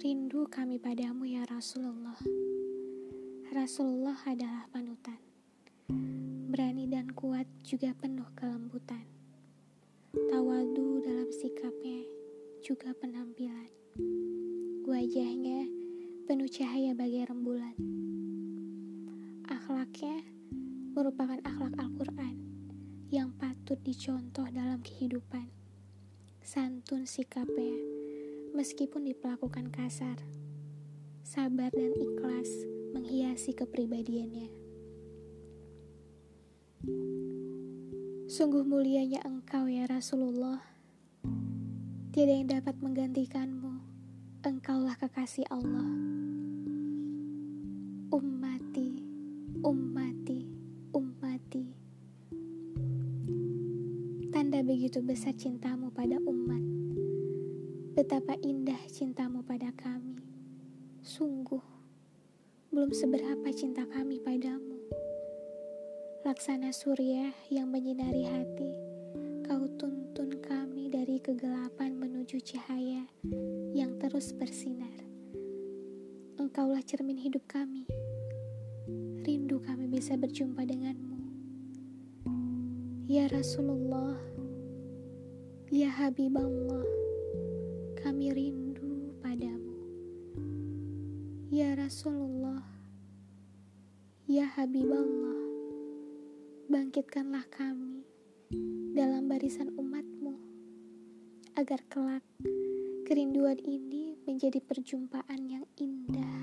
kami padamu ya Rasulullah. Rasulullah adalah panutan. Berani dan kuat juga penuh kelembutan. Tawadu dalam sikapnya juga penampilan. Wajahnya penuh cahaya bagai rembulan. Akhlaknya merupakan akhlak Al-Quran yang patut dicontoh dalam kehidupan. Santun sikapnya, meskipun diperlakukan kasar. Sabar dan ikhlas menghiasi kepribadiannya. Sungguh mulianya engkau ya Rasulullah. Tiada yang dapat menggantikanmu. Engkaulah kekasih Allah. Ummati, ummati, ummati. Tanda begitu besar cintamu pada umat. Betapa indah cintamu pada kami. Sungguh, belum seberapa cinta kami padamu. Laksana surya yang menyinari hati, kau tuntun kami dari kegelapan menuju cahaya yang terus bersinar. Engkaulah cermin hidup kami. Rindu kami bisa berjumpa denganmu. Ya Rasulullah, Ya Habiballah, kami rindu padamu. Ya Rasulullah, Ya Habiballah, bangkitkanlah kami dalam barisan umatmu, agar kelak kerinduan ini menjadi perjumpaan yang indah